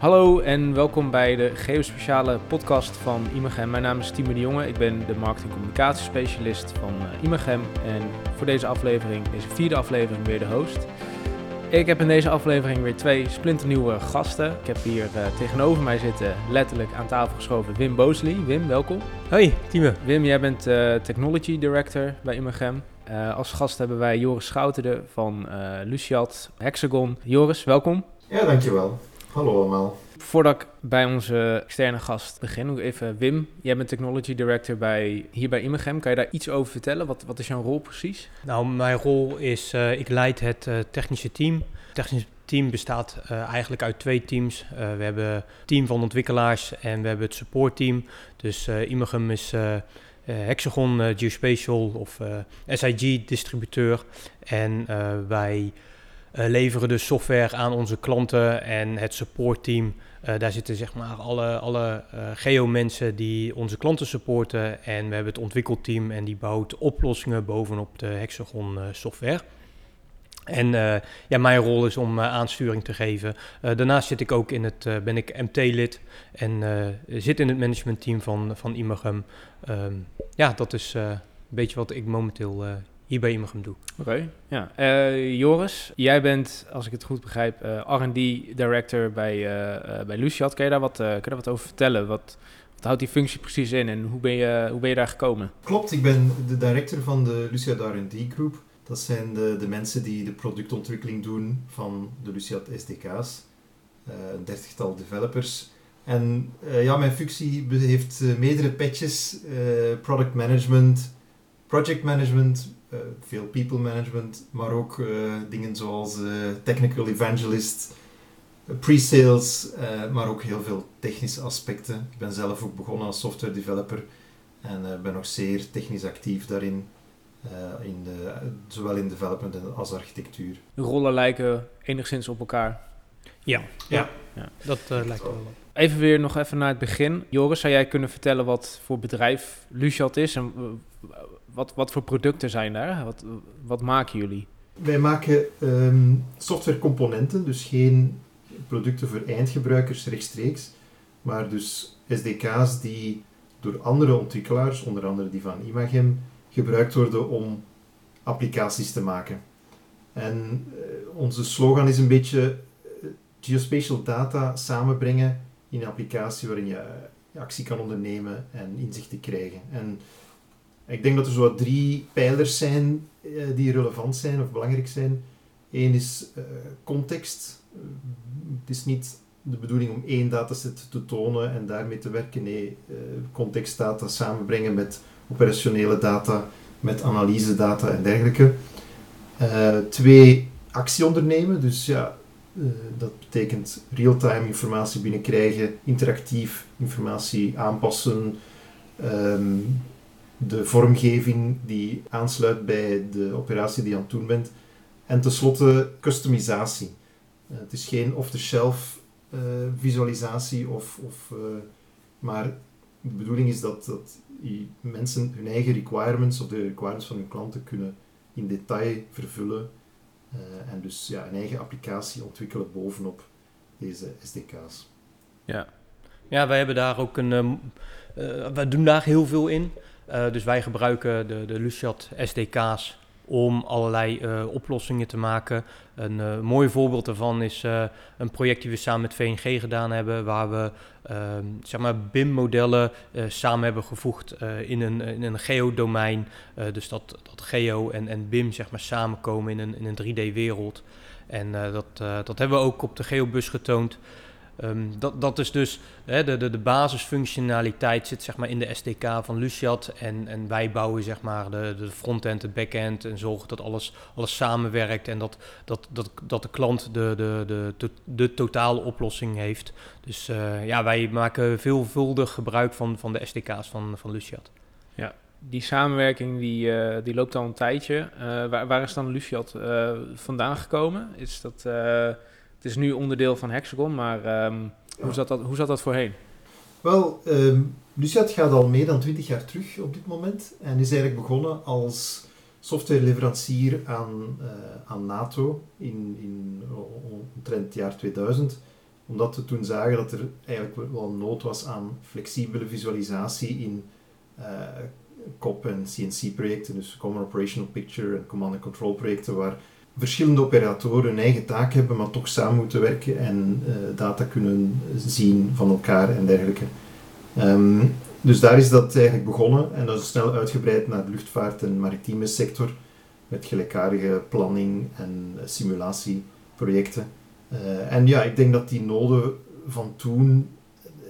Hallo en welkom bij de geospeciale podcast van Imagem. Mijn naam is Timo de Jonge, ik ben de marketing- en communicatiespecialist van uh, Imagem. En voor deze aflevering, deze vierde aflevering, weer de host. Ik heb in deze aflevering weer twee splinternieuwe gasten. Ik heb hier uh, tegenover mij zitten, letterlijk aan tafel geschoven, Wim Boosley. Wim, welkom. Hoi, Timo. Wim, jij bent uh, Technology Director bij Imagem. Uh, als gast hebben wij Joris Schouterde van Luciat Hexagon. Joris, welkom. Ja, dankjewel. Hallo allemaal. Voordat ik bij onze externe gast begin, nog even Wim. Jij bent Technology Director bij, hier bij Imagem. Kan je daar iets over vertellen? Wat, wat is jouw rol precies? Nou, mijn rol is, uh, ik leid het uh, technische team. Het technische team bestaat uh, eigenlijk uit twee teams. we hebben een team van ontwikkelaars en we hebben het supportteam. Dus Imagem is... Hexagon Geospatial of SIG distributeur. En wij leveren dus software aan onze klanten en het supportteam. Uh, daar zitten zeg maar alle, alle uh, geo-mensen die onze klanten supporten. En we hebben het ontwikkelteam en die bouwt oplossingen bovenop de Hexagon software. En ja, mijn rol is om aansturing te geven. daarnaast zit ik ook in het, ben ik MT-lid en zit in het managementteam van, van Imagem. Um, ja, dat is een beetje wat ik momenteel hier bij Imagem doe. Oké, ja. Uh, Joris, jij bent, als ik het goed begrijp, uh, R&D Director bij, uh, bij Luciat. Kun je, daar wat, kun je daar wat over vertellen? Wat, wat houdt die functie precies in en hoe ben, je, hoe ben je daar gekomen? Klopt, ik ben de director van de Luciat R&D Group. Dat zijn de, de mensen die de productontwikkeling doen van de Luciat SDK's. een dertigtal developers. En ja, mijn functie heeft meerdere patches. product management, project management, veel people management, maar ook uh, dingen zoals uh, technical evangelist, pre-sales, maar ook heel veel technische aspecten. Ik ben zelf ook begonnen als software developer en ben nog zeer technisch actief daarin. in de, zowel in development als architectuur. De rollen lijken enigszins op elkaar. Ja, ja. ja. dat lijkt wel op. Even weer nog even naar het begin. Joris, zou jij kunnen vertellen wat voor bedrijf Luciat is en wat, wat voor producten zijn daar? Wat, wat maken jullie? Wij maken um, softwarecomponenten, dus geen producten voor eindgebruikers rechtstreeks, maar dus SDK's die door andere ontwikkelaars, onder andere die van Imagem, gebruikt worden om applicaties te maken. En uh, onze slogan is een beetje uh, geospatial data samenbrengen in een applicatie waarin je uh, actie kan ondernemen en inzichten krijgen. En ik denk dat er zo drie pijlers zijn uh, die relevant zijn of belangrijk zijn. Eén is uh, context. Het is niet de bedoeling om één dataset te tonen en daarmee te werken. Nee, contextdata samenbrengen met operationele data, met analyse data en dergelijke. twee, actie ondernemen. Dus ja, dat betekent real-time informatie binnenkrijgen, interactief informatie aanpassen, um, de vormgeving die aansluit bij de operatie die je aan het doen bent. En tenslotte customisatie. Uh, het is geen off-the-shelf uh, visualisatie, of, of, uh, maar de bedoeling is dat, dat mensen hun eigen requirements of de requirements van hun klanten kunnen in detail vervullen en dus ja, een eigen applicatie ontwikkelen bovenop deze SDK's. Ja, ja wij hebben daar ook een. wij doen daar heel veel in. Uh, dus wij gebruiken de, de Luciat SDK's om allerlei uh, oplossingen te maken. Een uh, mooi voorbeeld daarvan is een project die we samen met VNG gedaan hebben, waar we ehm, zeg maar BIM-modellen samen hebben gevoegd in een, in een geodomein. dus dat, dat geo en, en BIM zeg maar, samenkomen in een, in een 3D-wereld. En dat, dat hebben we ook op de geobus getoond. Um, dat, dat is dus hè, de, de, de basisfunctionaliteit zit zeg maar in de SDK van Luciat. En, en wij bouwen zeg maar de, de frontend, de backend en zorgen dat alles, alles samenwerkt. En dat, dat, dat, dat de klant de, de, de, de, totale oplossing heeft. Dus uh, ja, wij maken veelvuldig gebruik van, van de SDK's van, van Luciat. Ja, die samenwerking die, uh, die loopt al een tijdje. Uh, waar, waar is dan Luciat vandaan gekomen? Is dat... Het is nu onderdeel van Hexagon, maar um, hoe, zat dat, hoe zat dat voorheen? Wel, um, gaat al meer dan 20 jaar terug op dit moment en is eigenlijk begonnen als softwareleverancier aan, uh, aan NATO in, in omtrent het jaar 2000. Omdat we toen zagen dat er eigenlijk wel nood was aan flexibele visualisatie in uh, COP en CNC-projecten, dus Common Operational Picture en Command and Control projecten, waar verschillende operatoren hun eigen taak hebben, maar toch samen moeten werken en uh, data kunnen zien van elkaar en dergelijke. Um, dus daar is dat eigenlijk begonnen en dat is snel uitgebreid naar de luchtvaart en maritieme sector met gelijkaardige planning en simulatieprojecten. Uh, en ja, ik denk dat die noden van toen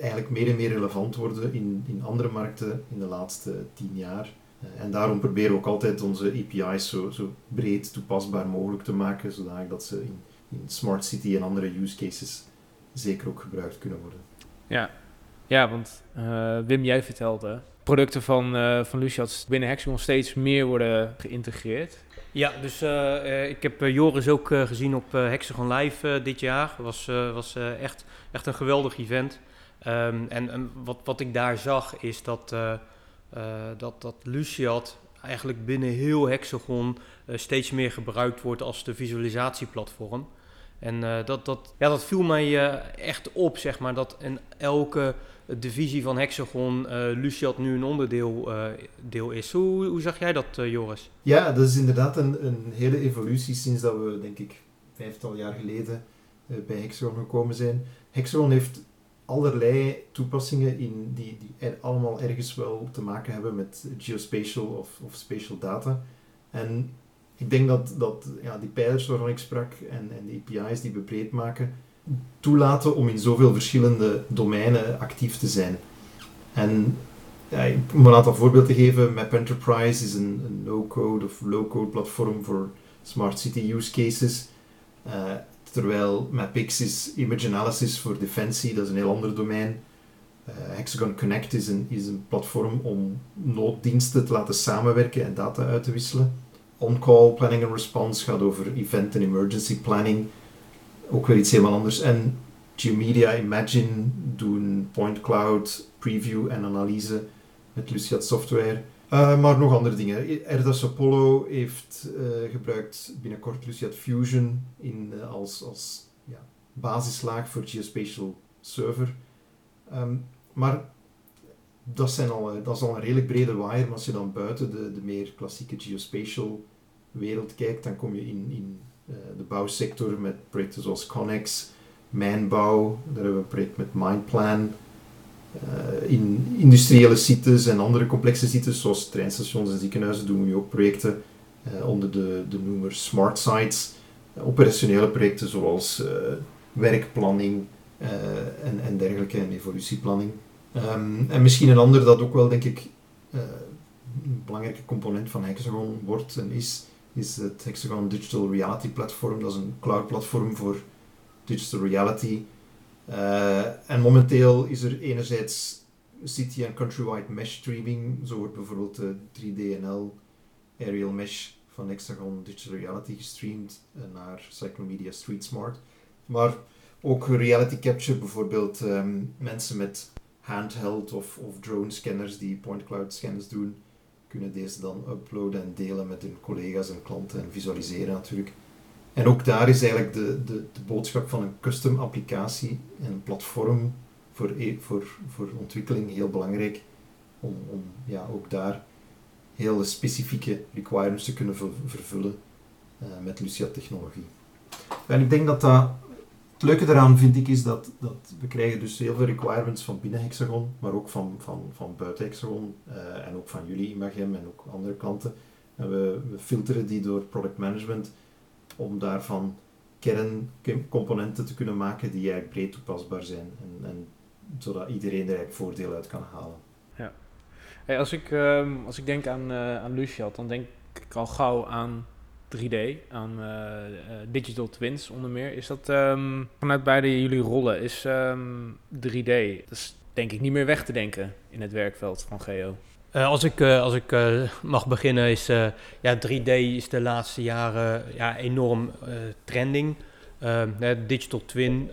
eigenlijk meer en meer relevant worden in, in andere markten in de laatste tien jaar. En daarom proberen we ook altijd onze API's zo, zo breed toepasbaar mogelijk te maken, zodat ze in, in Smart City en andere use cases zeker ook gebruikt kunnen worden. Ja, ja, want uh, Wim, jij vertelde, producten van, uh, van Luciat binnen Hexagon steeds meer worden geïntegreerd. Ja, dus uh, ik heb Joris ook gezien op Hexagon Live dit jaar. Het was, was echt, echt een geweldig event. Um, en, en wat, wat ik daar zag is dat, dat, dat Luciat eigenlijk binnen heel Hexagon steeds meer gebruikt wordt als de visualisatieplatform. En dat, dat, ja, dat viel mij echt op, zeg maar, dat in elke divisie van Hexagon uh, Luciat nu een onderdeel deel is. Hoe, hoe zag jij dat, Joris? Ja, dat is inderdaad een, een hele evolutie sinds dat we, denk ik, vijftal jaar geleden bij Hexagon gekomen zijn. Hexagon heeft allerlei toepassingen in die, die allemaal ergens wel te maken hebben met geospatial of, of spatial data. En ik denk dat, dat ja, die pijlers waarvan ik sprak en, en de API's die we breed maken, toelaten om in zoveel verschillende domeinen actief te zijn. En ja, om een aantal voorbeelden te geven, Map Enterprise is een, een no-code of low-code platform voor smart city use cases. Uh, terwijl MapX is image analysis voor defensie, dat is een heel ander domein. Uh, Hexagon Connect is een, is een platform om nooddiensten te laten samenwerken en data uit te wisselen. On-call planning and response gaat over event en emergency planning ook weer iets helemaal anders. En Geomedia Imagine doen point cloud, preview en analyse met Luciat software. Uh, maar nog andere dingen. Erdas Apollo heeft uh, gebruikt binnenkort Luciat Fusion in, uh, als, als ja, basislaag voor Geospatial Server. Um, maar dat, dat is al een redelijk brede waaier. Maar als je dan buiten de, de meer klassieke Geospatial wereld kijkt, dan kom je in, in eh, de bouwsector met projecten zoals Connex, Mijnbouw, daar hebben we een project met Mindplan. Uh, in industriële sites en andere complexe sites zoals treinstations en ziekenhuizen doen we ook projecten uh, onder de, de noemer Smart Sites. operationele projecten zoals werkplanning en, en dergelijke en evolutieplanning. Um, en misschien een ander dat ook wel denk ik een belangrijke component van Hexagon wordt en is, is het Hexagon Digital Reality Platform. Dat is een cloud platform voor digital reality. Uh, en momenteel is er enerzijds city en countrywide mesh streaming. Zo wordt bijvoorbeeld de 3DNL aerial mesh van Hexagon Digital Reality gestreamd uh, naar Cyclomedia Street Smart. Maar ook reality capture, bijvoorbeeld um, mensen met handheld of, of drone scanners die point cloud scans doen kunnen deze dan uploaden en delen met hun collega's en klanten en visualiseren natuurlijk. En ook daar is eigenlijk de, de, de boodschap van een custom applicatie en een platform voor, e, voor, voor ontwikkeling heel belangrijk. Om, om ja, ook daar hele specifieke requirements te kunnen vervullen uh, met Lucia technologie. En ik denk dat dat het leuke daaraan vind ik is dat, dat we krijgen dus heel veel requirements van binnen Hexagon, maar ook van, van, van buiten Hexagon uh, en ook van jullie Imagem en ook andere klanten. En we, we filteren die door product management om daarvan kerncomponenten te kunnen maken die eigenlijk breed toepasbaar zijn en, en zodat iedereen er eigenlijk voordeel uit kan halen. Ja. Als, ik, um, als ik denk aan, uh, aan Luciat, dan denk ik al gauw aan 3D, aan uh, digital twins onder meer. Is dat um, vanuit beide jullie rollen, is um, 3D, dat is denk ik niet meer weg te denken in het werkveld van Geo? Uh, als ik, uh, als ik uh, mag beginnen, is ja, 3D is de laatste jaren ja, enorm trending. Ehm, digital twin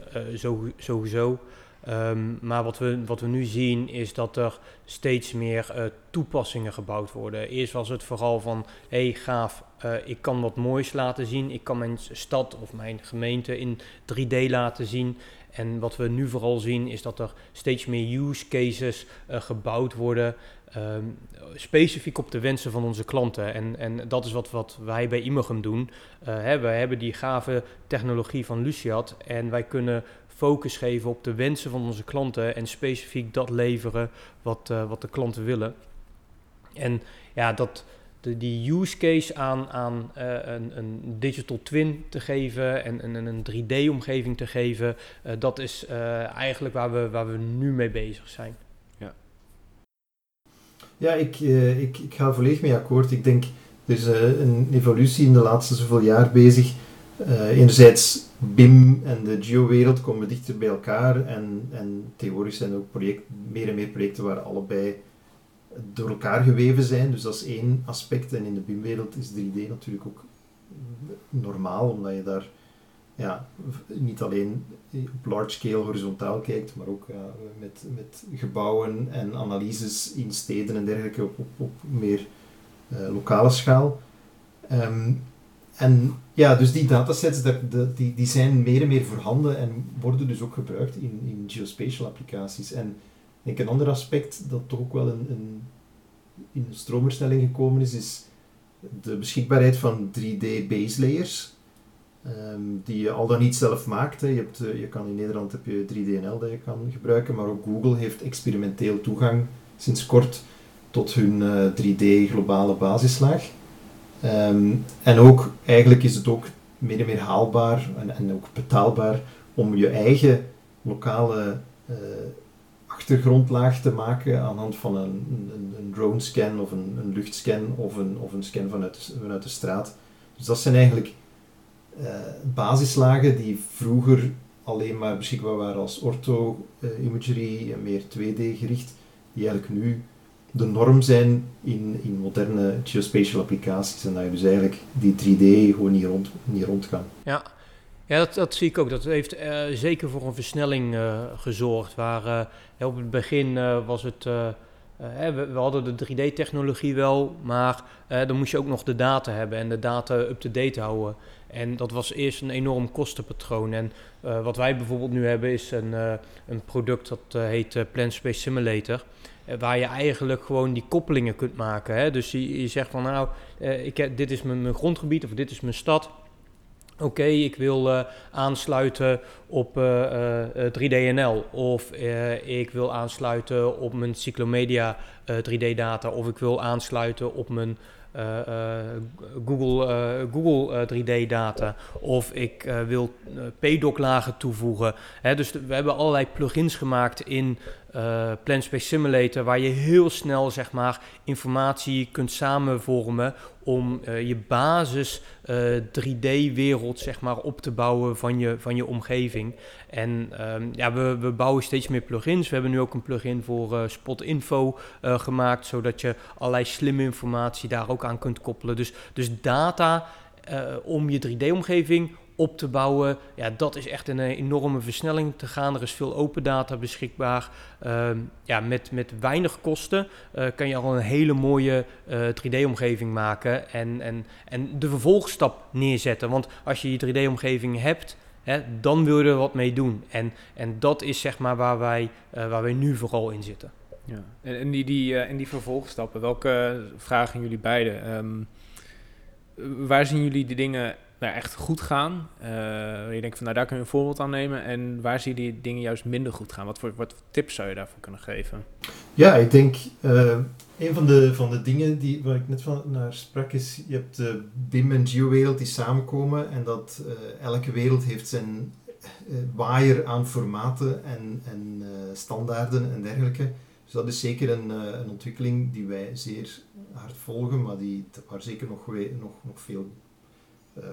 sowieso. Ehm, maar wat we, wat we nu zien is dat er steeds meer toepassingen gebouwd worden. Eerst was het vooral van, hé hey, gaaf, ik kan wat moois laten zien. Ik kan mijn stad of mijn gemeente in 3D laten zien. En wat we nu vooral zien is dat er steeds meer use cases gebouwd worden. Um, specifiek op de wensen van onze klanten. En, en dat is wat, wat wij bij Imagum doen. Uh, hè, wij hebben die gave technologie van Luciat en wij kunnen focus geven op de wensen van onze klanten en specifiek dat leveren wat, uh, wat de klanten willen. En ja, dat, die use case aan, aan uh, een, een, digital twin te geven en, en een 3D-omgeving te geven, dat is eigenlijk waar we, waar we nu mee bezig zijn. Ja, ik, ik, ik ga volledig mee akkoord. Ik denk, er is een evolutie in de laatste zoveel jaar bezig. enerzijds BIM en de geo-wereld komen dichter bij elkaar en, en tegenwoordig zijn er ook project, meer en meer projecten waar allebei door elkaar geweven zijn. Dus dat is één aspect. En in de BIM-wereld is 3D natuurlijk ook normaal, omdat je daar ja, niet alleen op large scale horizontaal kijkt, maar ook met, met gebouwen en analyses in steden en dergelijke op, op, meer uh, lokale schaal. Um, en ja, dus die datasets die, die zijn meer en meer voorhanden en worden dus ook gebruikt in, in geospatial applicaties. En ik denk een ander aspect dat toch ook wel een, een, in stroomversnelling gekomen is, is de beschikbaarheid van 3D base layers. Um, die je al dan niet zelf maakt. Je, hebt, uh, je kan in Nederland heb je 3DNL dat je kan gebruiken, maar ook Google heeft experimenteel toegang sinds kort tot hun uh, eh, 3D globale basislaag. Um, en ook, eigenlijk is het ook meer en meer haalbaar en, en ook betaalbaar om je eigen lokale uh, achtergrondlaag te maken aan de hand van een, een, drone scan of een, een, luchtscan of een, of een scan vanuit de, straat. Dus dat zijn eigenlijk basislagen die vroeger alleen maar beschikbaar waren als ortho-imagery meer 2D gericht, die eigenlijk nu de norm zijn in, in moderne geospatial applicaties. En dat je dus eigenlijk die 3D gewoon niet rond, niet rond kan. Ja, ja dat, dat zie ik ook. Dat heeft uh, zeker voor een versnelling uh, gezorgd. Waar op het begin was het. We, we, hadden de 3D-technologie wel, maar dan moest je ook nog de data hebben en de data up-to-date houden. En dat was eerst een enorm kostenpatroon. En wat wij bijvoorbeeld nu hebben is een, een product dat heet Plan Space Simulator. Eh, waar je eigenlijk gewoon die koppelingen kunt maken. Hè? Dus je, zegt van nou, ik dit is mijn, grondgebied of dit is mijn stad. Oké, ik wil uh, aansluiten op 3DNL of ik wil aansluiten op mijn Cyclomedia 3D-data of ik wil aansluiten op mijn Google, Google 3D-data of ik wil PDOC-lagen toevoegen. Hè, dus we hebben allerlei plugins gemaakt in uh, Plan Space Simulator, waar je heel snel zeg maar, informatie kunt samenvormen om uh, je basis uh, eh, 3D-wereld zeg maar, op te bouwen van je, van je omgeving. En um, ja, we, we bouwen steeds meer plugins. We hebben nu ook een plugin voor Spot Info gemaakt, zodat je allerlei slimme informatie daar ook aan kunt koppelen. Dus, dus data om je 3D-omgeving op te bouwen. Ja, dat is echt een enorme versnelling te gaan. Er is veel open data beschikbaar. Uh, ja, met, met weinig kosten uh, kan je al een hele mooie uh, eh, 3D-omgeving maken en, en, en de vervolgstap neerzetten. Want als je je 3D-omgeving hebt, hè, dan wil je er wat mee doen. En, en dat is zeg maar waar wij, waar wij nu vooral in zitten. Ja. En, die, die, en die vervolgstappen, welke vragen jullie beiden? Um, waar zien jullie die dingen nou, echt goed gaan. Uh, je denkt van nou daar kun je een voorbeeld aan nemen. En waar zie je die dingen juist minder goed gaan? Wat voor, wat tips zou je daarvoor kunnen geven? Ja, ik denk uh, een van de, van de dingen die, waar ik net van naar sprak is, je hebt de BIM en geo-wereld die samenkomen en dat uh, elke wereld heeft zijn waaier aan formaten en, en standaarden en dergelijke. Dus dat is zeker een, een ontwikkeling die wij zeer hard volgen, maar die, waar zeker nog, nog, nog veel eh,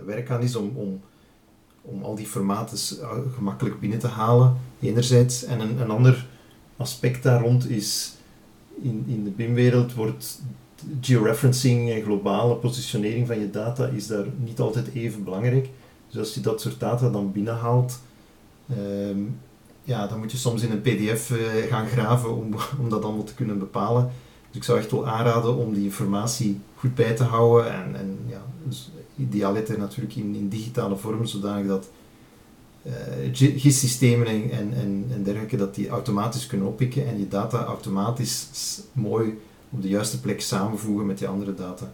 werk aan is om, om, om al die formaten eh, gemakkelijk binnen te halen, enerzijds. En een, een ander aspect daar rond is, in, in de BIM-wereld wordt georeferencing en globale positionering van je data is daar niet altijd even belangrijk. Dus als je dat soort data dan binnenhaalt, um, ja, dan moet je soms in een pdf eh, gaan graven om, om dat allemaal te kunnen bepalen. Dus ik zou echt wel aanraden om die informatie goed bij te houden. En, en ja, dus idealiter natuurlijk in, in digitale vorm, zodanig dat uh, GIS-systemen en, dergelijke, dat die automatisch kunnen oppikken en je data automatisch mooi op de juiste plek samenvoegen met die andere data.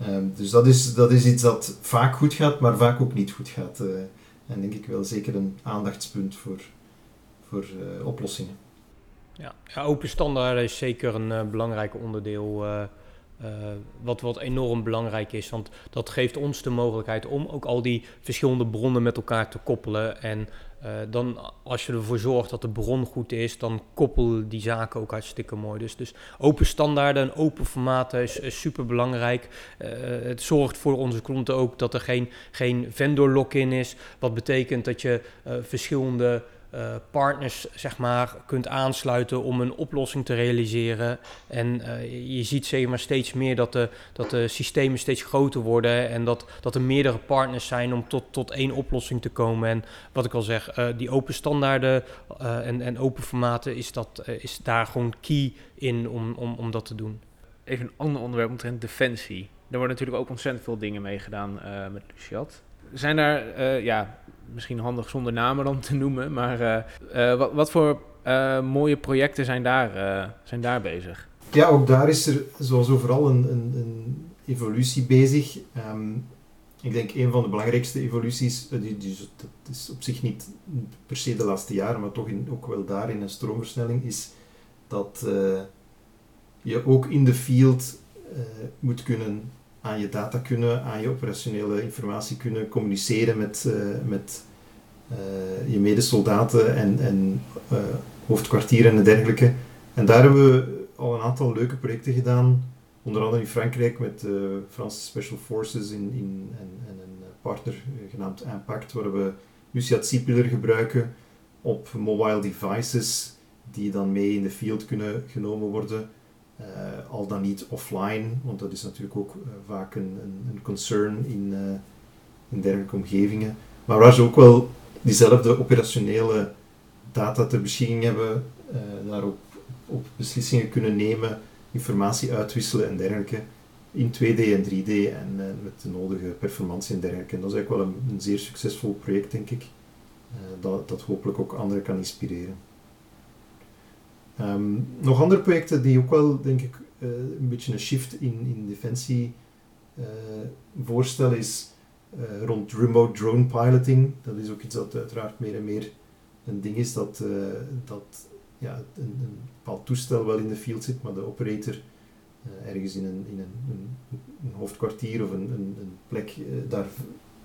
Ehm, dus dat is, dat is iets dat vaak goed gaat, maar vaak ook niet goed gaat. Uh, en denk ik wel zeker een aandachtspunt voor, voor uh, oplossingen. Ja. ja, open standaarden is zeker een belangrijk onderdeel. Wat, wat enorm belangrijk is, want dat geeft ons de mogelijkheid om ook al die verschillende bronnen met elkaar te koppelen en uh, dan als je ervoor zorgt dat de bron goed is, dan koppel die zaken ook hartstikke mooi. Dus, dus open standaarden en open formaten is, super belangrijk. Uh, het zorgt voor onze klanten ook dat er geen, geen vendor lock-in is. Wat betekent dat je verschillende uh, partners zeg maar, kunt aansluiten om een oplossing te realiseren. En uh, je ziet zeg maar, steeds meer dat de, dat de systemen steeds groter worden en dat, dat er meerdere partners zijn om tot, tot één oplossing te komen. En wat ik al zeg, uh, die open standaarden en, en open formaten is, dat, is daar gewoon key in om, om, om dat te doen. Even een ander onderwerp omtrent defensie. Er worden natuurlijk ook ontzettend veel dingen mee gedaan met Luciat. Zijn daar, ja, misschien handig zonder namen dan te noemen. Maar uh, wat, wat, voor uh, mooie projecten zijn daar, zijn daar bezig? Ja, ook daar is er zoals overal een, een, een evolutie bezig. Um, ik denk een van de belangrijkste evoluties, die, die, dat is op zich niet per se de laatste jaren, maar toch in, ook wel daar in een stroomversnelling, is dat je ook in de field moet kunnen aan je data kunnen, aan je operationele informatie kunnen communiceren met, uh, met uh, je medesoldaten en, en uh, hoofdkwartieren en dergelijke. En daar hebben we al een aantal leuke projecten gedaan, onder andere in Frankrijk met de Franse Special Forces in, in, en, en een partner genaamd Impact, waar we Lucia C-Pillar gebruiken op mobile devices die dan mee in de field kunnen genomen worden. Uh, al dan niet offline, want dat is natuurlijk ook uh, vaak een, een, een, concern in, uh, in dergelijke omgevingen. Maar waar ze ook wel diezelfde operationele data ter beschikking hebben, daarop op beslissingen kunnen nemen, informatie uitwisselen en dergelijke in 2D en 3D en met de nodige performantie en dergelijke. En dat is eigenlijk wel een, een zeer succesvol project, denk ik, dat, dat hopelijk ook anderen kan inspireren. Um, nog andere projecten die ook wel, denk ik, uh, een beetje een shift in, in defensie uh, voorstellen is uh, rond remote drone piloting. Dat is ook iets dat uiteraard meer en meer een ding is, dat, dat ja, een, een, bepaald toestel wel in de field zit, maar de operator ergens in een, in een, een, een hoofdkwartier of een, een, plek daar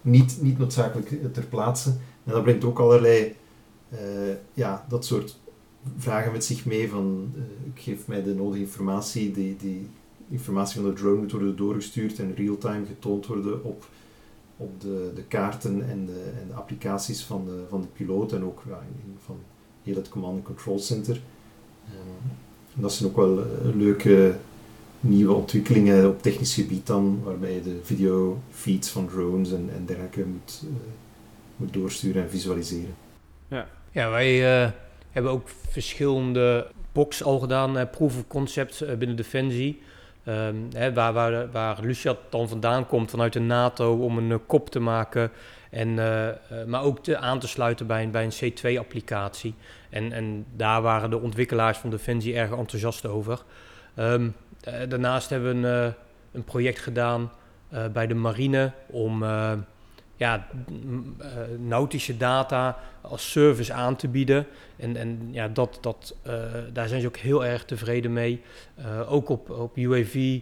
niet, niet noodzakelijk ter plaatse. En dat brengt ook allerlei ja, dat soort vragen met zich mee van uh, ik geef mij de nodige informatie, die, die informatie van de drone moet worden doorgestuurd en real-time getoond worden op, op de, de kaarten en de, en de applicaties van de, van de piloot en ook ja, in, van heel het command and control center. Um, dat zijn ook wel uh, leuke nieuwe ontwikkelingen op technisch gebied dan, waarbij je de video feeds van drones en, en dergelijke moet, uh, moet doorsturen en visualiseren. Ja, ja wij hebben ook verschillende box al gedaan, uh, proof of concept uh, binnen Defensie. Um, hè, waar, waar, waar Luciat dan vandaan komt vanuit de NATO om een uh, kop te maken. En, maar ook te, aan te sluiten bij een, bij een C2-applicatie. En, en daar waren de ontwikkelaars van Defensie erg enthousiast over. Um, daarnaast hebben we een, een project gedaan bij de marine om ja, uh, nautische data als service aan te bieden. En, en ja, dat, dat, uh, daar zijn ze ook heel erg tevreden mee. Uh, ook op, op UAV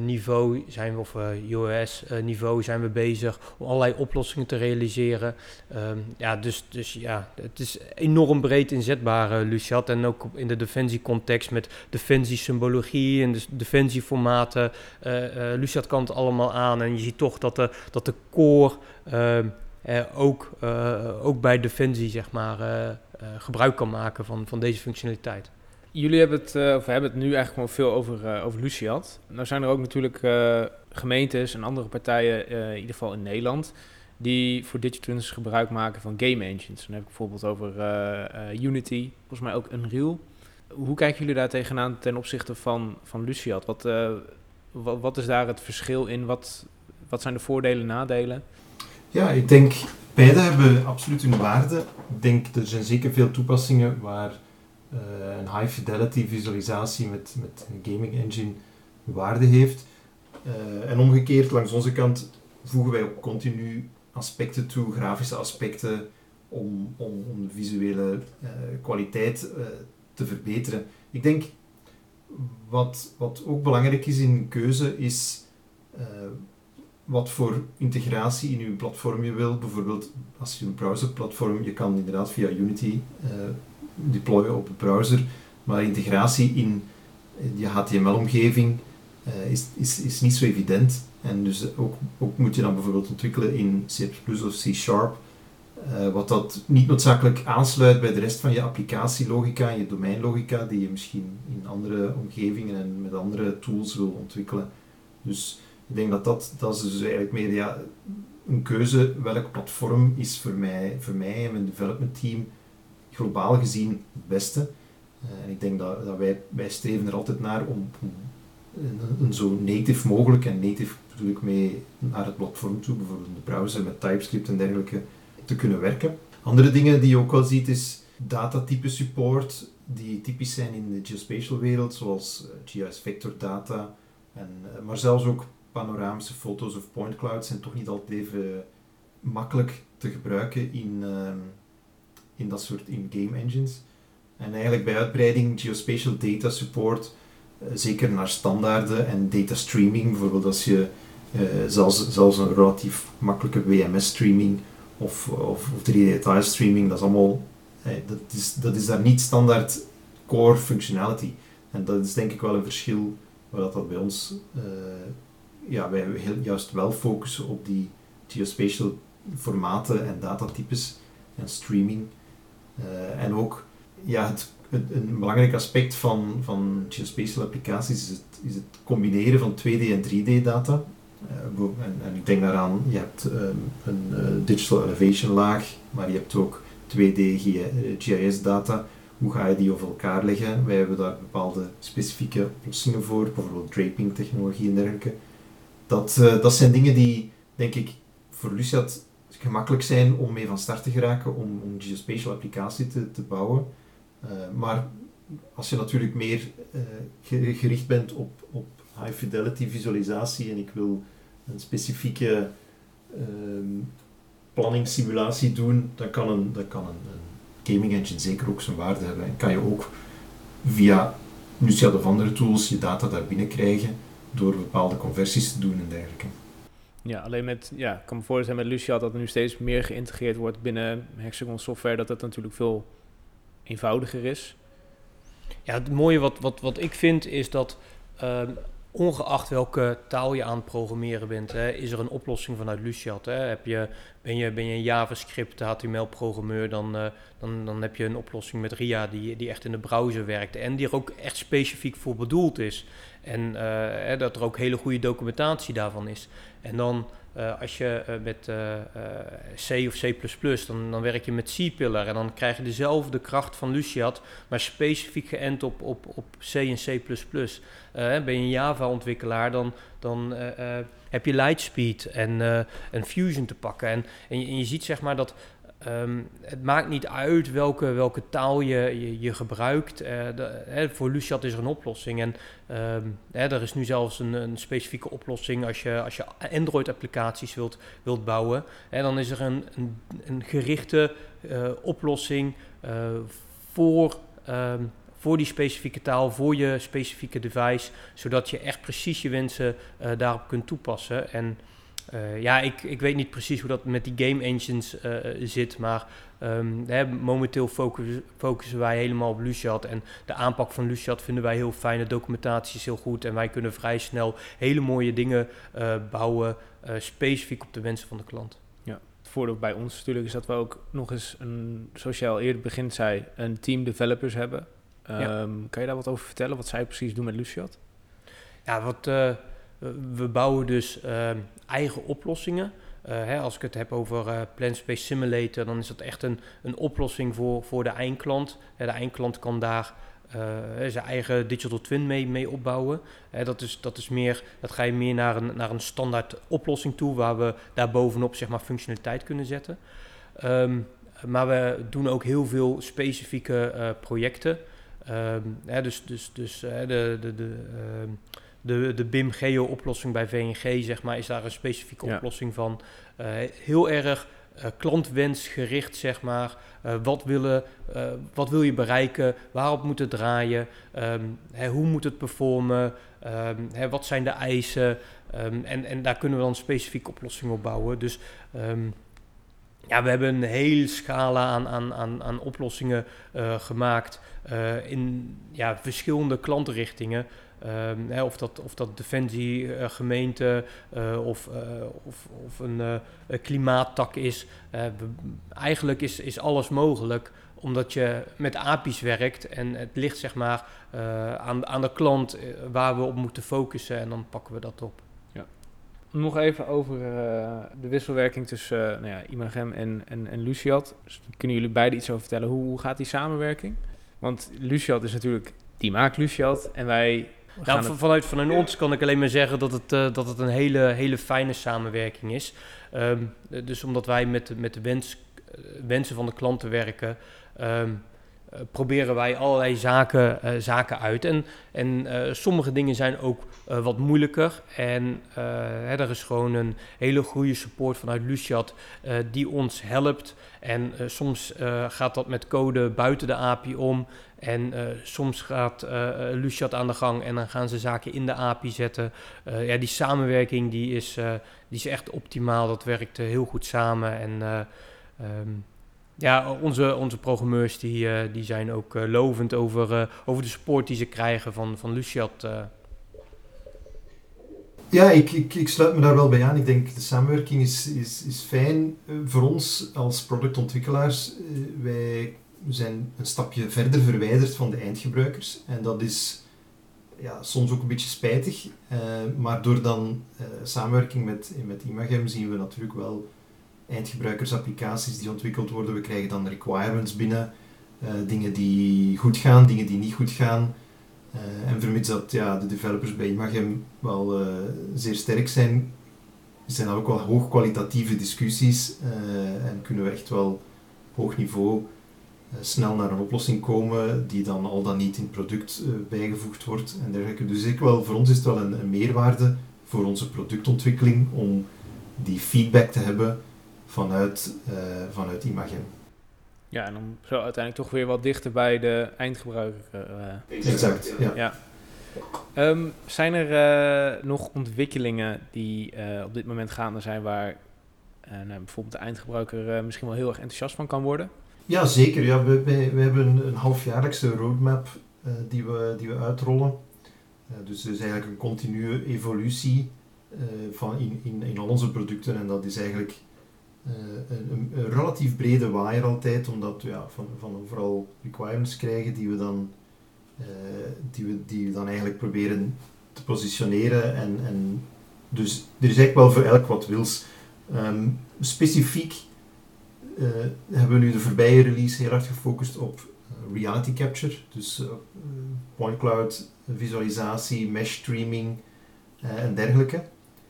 niveau zijn we, of uh, UOS uh, niveau zijn we bezig om allerlei oplossingen te realiseren. Um, ja, dus, dus ja, het is enorm breed inzetbaar, Luciat. En ook in de defensiecontext met defensiesymbologie en de defensieformaten. Luciat kan het allemaal aan en je ziet toch dat de, dat de core ehm, ook, ook bij defensie zeg maar, gebruik kan maken van, van deze functionaliteit. Jullie hebben het, uh, of hebben het nu eigenlijk gewoon veel over, uh, over Luciat. Nou zijn er ook natuurlijk uh, gemeentes en andere partijen, in ieder geval in Nederland, die voor Digitruns gebruik maken van game engines. Dan heb ik bijvoorbeeld over eh, eh, Unity, volgens mij ook Unreal. Hoe kijken jullie daar tegenaan ten opzichte van, van Luciat? Wat, wat, wat, is daar het verschil in? Wat, wat zijn de voordelen en nadelen? Ja, ik denk beide hebben absoluut hun waarde. Ik denk er zijn zeker veel toepassingen waar een high fidelity visualisatie met, met een gaming engine waarde heeft. en omgekeerd, langs onze kant voegen wij ook continu aspecten toe, grafische aspecten, om, om, om de visuele uh, kwaliteit te verbeteren. Ik denk, wat, wat ook belangrijk is in keuze, is wat voor integratie in je platform je wil. Bijvoorbeeld, als je een browserplatform, je kan inderdaad via Unity deployen op de browser, maar integratie in je HTML-omgeving is, is, is niet zo evident. En dus ook, ook moet je dan bijvoorbeeld ontwikkelen in C++ of C Sharp, uh, wat dat niet noodzakelijk aansluit bij de rest van je applicatielogica en je domeinlogica, die je misschien in andere omgevingen en met andere tools wil ontwikkelen. Dus ik denk dat dat, dat is dus eigenlijk meer ja, een keuze, welk platform is voor mij, voor mij en mijn development team globaal gezien het beste. En ik denk dat, dat wij, wij streven er altijd naar om, een, zo native mogelijk en native natuurlijk mee naar het platform toe, bijvoorbeeld de browser met TypeScript en dergelijke, te kunnen werken. Andere dingen die je ook wel ziet is datatype support, die typisch zijn in de geospatial wereld, zoals eh, GIS vector data, en, eh, maar zelfs ook panoramische foto's of point clouds zijn toch niet altijd even makkelijk te gebruiken in, ehm, in dat soort in game engines. En eigenlijk bij uitbreiding geospatial data support, uh, zeker naar standaarden en data streaming, bijvoorbeeld als je uh, zelfs, zelfs een relatief makkelijke WMS-streaming of, of, of 3D-tile-streaming, dat is allemaal, hey, dat, is, dat is daar niet standaard core functionality. En dat is denk ik wel een verschil waar dat, dat bij ons, ja, wij heel, juist wel focussen op die geospatial formaten en datatypes en streaming. Uh, en ook ja, het, het, een belangrijk aspect van, van geospatial applicaties is het, is het combineren van 2D en 3D data. Uh, en, en, ik denk daaraan, je hebt um, een uh, digital elevation laag, maar je hebt ook 2D GIS data. Hoe ga je die over elkaar leggen? Wij hebben daar bepaalde specifieke oplossingen voor, bijvoorbeeld draping technologie en dergelijke. Dat, dat zijn dingen die, denk ik, voor Luciat gemakkelijk zijn om mee van start te geraken, om, om geospatial applicatie te, te bouwen. maar als je natuurlijk meer gericht bent op, op high fidelity visualisatie en ik wil een specifieke um, planningssimulatie doen, dan kan, een, dan kan een, gaming engine zeker ook zijn waarde hebben. En kan je ook via Lucia of andere tools je data daar binnen krijgen door bepaalde conversies te doen en dergelijke. Ja, alleen met, ja, ik kan me voorstellen met Lucia dat er nu steeds meer geïntegreerd wordt binnen Hexagon software, dat het natuurlijk veel eenvoudiger is. Ja, het mooie wat, wat, wat ik vind is dat uh, ongeacht welke taal je aan het programmeren bent, hè, is er een oplossing vanuit Luciat. Hè. Heb je, ben, je, ben je een JavaScript HTML-programmeur, dan, uh, dan, dan heb je een oplossing met RIA die, die echt in de browser werkt en die er ook echt specifiek voor bedoeld is. En hè, dat er ook hele goede documentatie daarvan is. En dan uh, als je uh, met C of C++, dan, dan werk je met C-pillar en dan krijg je dezelfde kracht van Luciat, maar specifiek geënt op, op, op C en C++. ben je een Java-ontwikkelaar, dan, dan heb je Lightspeed en, en Fusion te pakken. En, en, je, ziet zeg maar dat Um, het maakt niet uit welke, welke taal je, je, gebruikt. De, hè, voor Luciat is er een oplossing. En um, hè, er is nu zelfs een, een, specifieke oplossing als je, als je Android-applicaties wilt, wilt bouwen. Hè, dan is er een, een, een gerichte uh, oplossing uh, voor, um, voor die specifieke taal, voor je specifieke device. Zodat je echt precies je wensen daarop kunt toepassen. En uh, ja, ik, ik weet niet precies hoe dat met die game engines uh, zit, maar um, hè, momenteel focus, focussen wij helemaal op Luciat. En de aanpak van Luciat vinden wij heel fijn, de documentatie is heel goed en wij kunnen vrij snel hele mooie dingen uh, bouwen, specifiek op de wensen van de klant. Ja, het voordeel bij ons natuurlijk is dat we ook nog eens, een, zoals jij al eerder begint zei, een team developers hebben. Um, ja. Kan je daar wat over vertellen, wat zij precies doen met Luciat? Ja, wat we bouwen dus uh, eigen oplossingen hè, als ik het heb over uh, Plant Space Simulator, dan is dat echt een, een oplossing voor, voor de eindklant. de eindklant kan daar zijn eigen digital twin mee, mee opbouwen. dat, is, dat, is meer, dat ga je meer naar een, naar een standaard oplossing toe, waar we daar bovenop zeg maar, functionaliteit kunnen zetten. Ehm, maar we doen ook heel veel specifieke projecten. Hè, dus dus, dus de, de, de, ehm, de, de BIM Geo oplossing bij VNG, zeg maar, is daar een specifieke oplossing van. Uh, heel erg uh, klantwensgericht, zeg maar. Uh, wat, willen, wat wil je bereiken? Waarop moet het draaien? Um, hè, hoe moet het performen? Um, hè, wat zijn de eisen? Um, en, en daar kunnen we dan specifieke oplossingen op bouwen. Dus ja, we hebben een hele scala aan, aan, aan, aan oplossingen gemaakt in ja, verschillende klantenrichtingen. Um, hè, of, dat, of dat defensie, uh, gemeente of, of, of een klimaattak is. eigenlijk is, is alles mogelijk omdat je met API's werkt en het ligt zeg maar aan, aan de klant waar we op moeten focussen en dan pakken we dat op. Nog even over de wisselwerking tussen nou ja, en, en, en Luciat. Dus kunnen jullie beiden iets over vertellen? Hoe, hoe gaat die samenwerking? Want Luciat is natuurlijk, die maakt Luciat en wij... Nou, het... vanuit, vanuit ons kan ik alleen maar zeggen dat het, uh, dat het een hele, hele fijne samenwerking is. Um, dus omdat wij met, met de wens, wensen van de klanten werken... Um, uh, proberen wij allerlei zaken, uh, zaken uit. En, en uh, sommige dingen zijn ook wat moeilijker. En er is gewoon een hele goede support vanuit Luciat die ons helpt. En soms gaat dat met code buiten de API om. En soms gaat Luciat aan de gang en dan gaan ze zaken in de API zetten. ja, die samenwerking die is, die is echt optimaal. Dat werkt heel goed samen. En um, ja, onze, onze programmeurs die, uh, die zijn ook uh, lovend over, uh, over de support die ze krijgen van, van Luciat. Ja, ik, ik, ik sluit me daar wel bij aan. Ik denk de samenwerking is, is, is fijn voor ons als productontwikkelaars. wij zijn een stapje verder verwijderd van de eindgebruikers. En dat is ja, soms ook een beetje spijtig. maar door dan samenwerking met, met Imagem zien we natuurlijk wel eindgebruikersapplicaties die ontwikkeld worden. We krijgen dan requirements binnen, uh, dingen die goed gaan, dingen die niet goed gaan. Uh, en vermits dat ja, de developers bij Imagem wel uh, zeer sterk zijn, zijn dat ook wel hoogkwalitatieve discussies en kunnen we echt wel op hoog niveau snel naar een oplossing komen die dan al dan niet in het product bijgevoegd wordt en dergelijke. Dus ik wel, voor ons is het wel een meerwaarde voor onze productontwikkeling om die feedback te hebben vanuit, uh, vanuit Imagen. Ja, en om zo uiteindelijk toch weer wat dichter bij de eindgebruiker. Uh, exact, ja. ja. Um, zijn er uh, nog ontwikkelingen die op dit moment gaande zijn waar nou, bijvoorbeeld de eindgebruiker misschien wel heel erg enthousiast van kan worden? Ja, zeker. Ja, we, we, we hebben een halfjaarlijkse roadmap die, we, die we uitrollen. dus er is eigenlijk een continue evolutie van in, in, in al onze producten en dat is eigenlijk uh, een, een, relatief brede waaier altijd, omdat we ja, van, van overal requirements krijgen die we dan, uh, die we, die we dan eigenlijk proberen te positioneren. En, en dus er is eigenlijk wel voor elk wat wils. Um, specifiek uh, hebben we nu de voorbije release heel hard gefocust op reality capture, dus point cloud visualisatie, mesh streaming en dergelijke.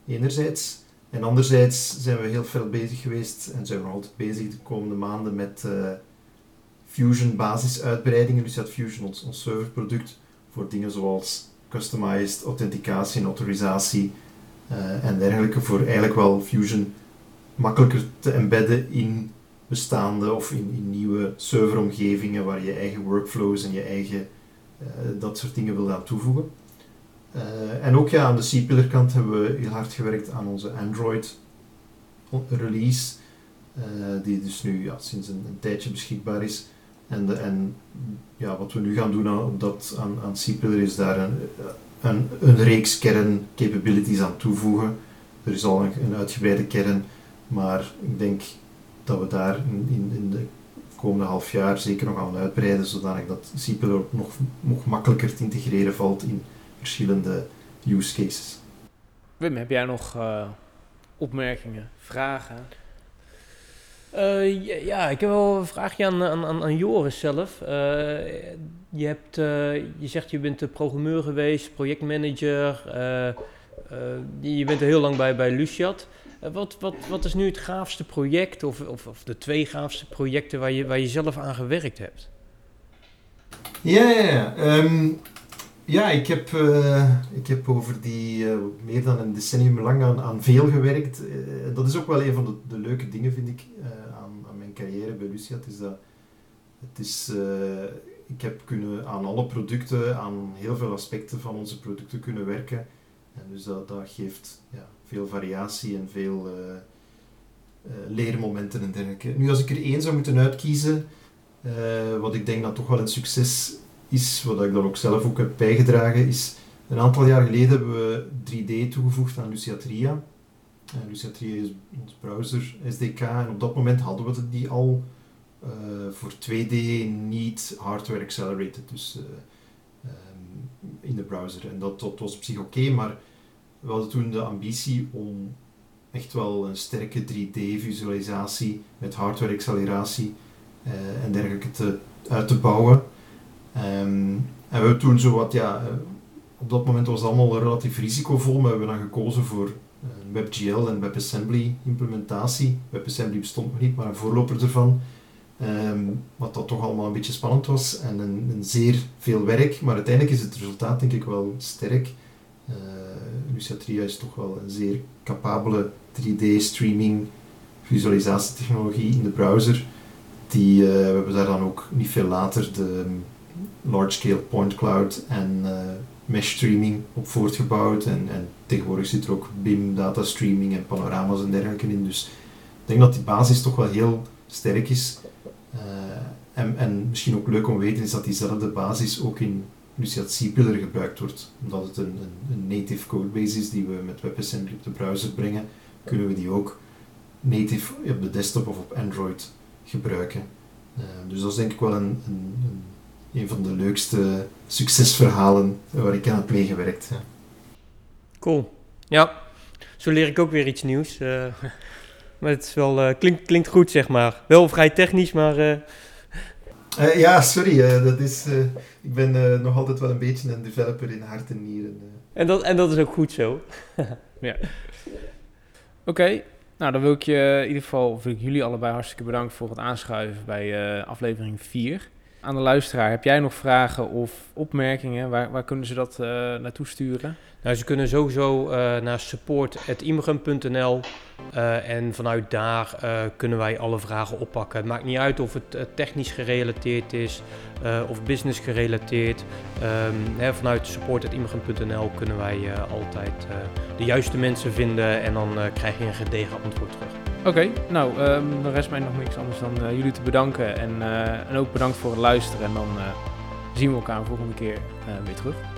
Enerzijds. En anderzijds zijn we heel veel bezig geweest en zijn we altijd bezig de komende maanden met uh, Fusion basisuitbreidingen. Dus dat Fusion ons, serverproduct voor dingen zoals customized authenticatie en autorisatie uh, en dergelijke. Voor eigenlijk wel Fusion makkelijker te embedden in bestaande of in, in nieuwe serveromgevingen waar je eigen workflows en je eigen uh, dat soort dingen wil aan toevoegen. Uh, en ook ja, aan de C-pillar kant hebben we heel hard gewerkt aan onze Android release, uh, die dus nu ja, sinds een, tijdje beschikbaar is. En, de, en ja, wat we nu gaan doen aan, dat, aan, aan C-pillar is daar een, een, een reeks kern capabilities aan toevoegen. Er is al een, uitgebreide kern, maar ik denk dat we daar in, in, de komende half jaar zeker nog gaan uitbreiden, zodanig dat C-pillar nog, nog makkelijker te integreren valt in verschillende use cases. Wim, heb jij nog uh, opmerkingen, vragen? Uh, ja, ja, ik heb wel een vraagje aan, aan, aan Joris zelf. Uh, je, hebt, uh, je zegt je bent de programmeur geweest, projectmanager. je bent er heel lang bij, bij Luciat. wat, wat, wat is nu het gaafste project of, of, of, de twee gaafste projecten waar je, waar je zelf aan gewerkt hebt? Ja, ja, ja. Um, ja, ik heb, uh, ik heb over die uh, meer dan een decennium lang aan, aan veel gewerkt. Uh, dat is ook wel een van de, leuke dingen, vind ik, aan, aan, mijn carrière bij Luciat. Is dat het is, ik heb kunnen aan alle producten, aan heel veel aspecten van onze producten kunnen werken. En dus dat, dat geeft ja, veel variatie en veel leermomenten en dergelijke. Nu, als ik er één zou moeten uitkiezen, wat ik denk dat toch wel een succes is, wat ik dan ook zelf ook heb bijgedragen, is een aantal jaar geleden hebben we 3D toegevoegd aan Luciatria. Uh, Luciatria is ons browser SDK en op dat moment hadden we die al uh, voor 2D niet hardware accelerated, dus uh, um, in de browser. En dat, dat was op zich oké, maar we hadden toen de ambitie om echt wel een sterke 3D-visualisatie met hardware acceleratie en dergelijke te, uit te bouwen. Um, en we toen zo wat, ja, eh, op dat moment was het allemaal relatief risicovol, maar we hebben dan gekozen voor een WebGL en WebAssembly implementatie. WebAssembly bestond nog niet, maar een voorloper ervan. Um, wat dat toch allemaal een beetje spannend was en een, een, zeer veel werk, maar uiteindelijk is het resultaat denk ik wel sterk. Uh, Lucia is toch wel een zeer capabele 3D-streaming visualisatietechnologie in de browser. Die, we hebben daar dan ook niet veel later de large-scale point cloud en uh, mesh streaming op voortgebouwd. En, en tegenwoordig zit er ook BIM data streaming en panorama's en dergelijke in. Dus ik denk dat die basis toch wel heel sterk is. Uh, en, en misschien ook leuk om te weten is dat diezelfde basis ook in Lucia C-Pillar gebruikt wordt. Omdat het een, een, native codebase is die we met WebAssembly op de browser brengen, kunnen we die ook native op de desktop of op Android gebruiken. Uh, dus dat is denk ik wel een, een, een van de leukste succesverhalen waar ik aan heb meegewerkt. Ja. Cool. Ja, zo leer ik ook weer iets nieuws. Uh, maar het is wel, uh, klinkt, klinkt goed, zeg maar. Wel vrij technisch, maar... Uh... ja, sorry. dat is, ik ben nog altijd wel een beetje een developer in hart en nieren. En, dat, en dat is ook goed zo. ja. Oké, nou dan wil ik je in ieder geval, wil ik jullie allebei hartstikke bedanken voor het aanschuiven bij aflevering 4 aan de luisteraar. Heb jij nog vragen of opmerkingen? Waar, waar kunnen ze dat uh, naartoe sturen? Nou, ze kunnen sowieso uh, naar support.imagum.nl uh, eh, en vanuit daar kunnen wij alle vragen oppakken. Het maakt niet uit of het technisch gerelateerd is of business gerelateerd. Um, hè, vanuit support.imagum.nl kunnen wij altijd de juiste mensen vinden en dan krijg je een gedegen antwoord terug. Oké, nou, um, dan rest mij nog niks anders dan uh, jullie te bedanken. En, uh, en ook bedankt voor het luisteren. En dan uh, zien we elkaar de volgende keer weer terug.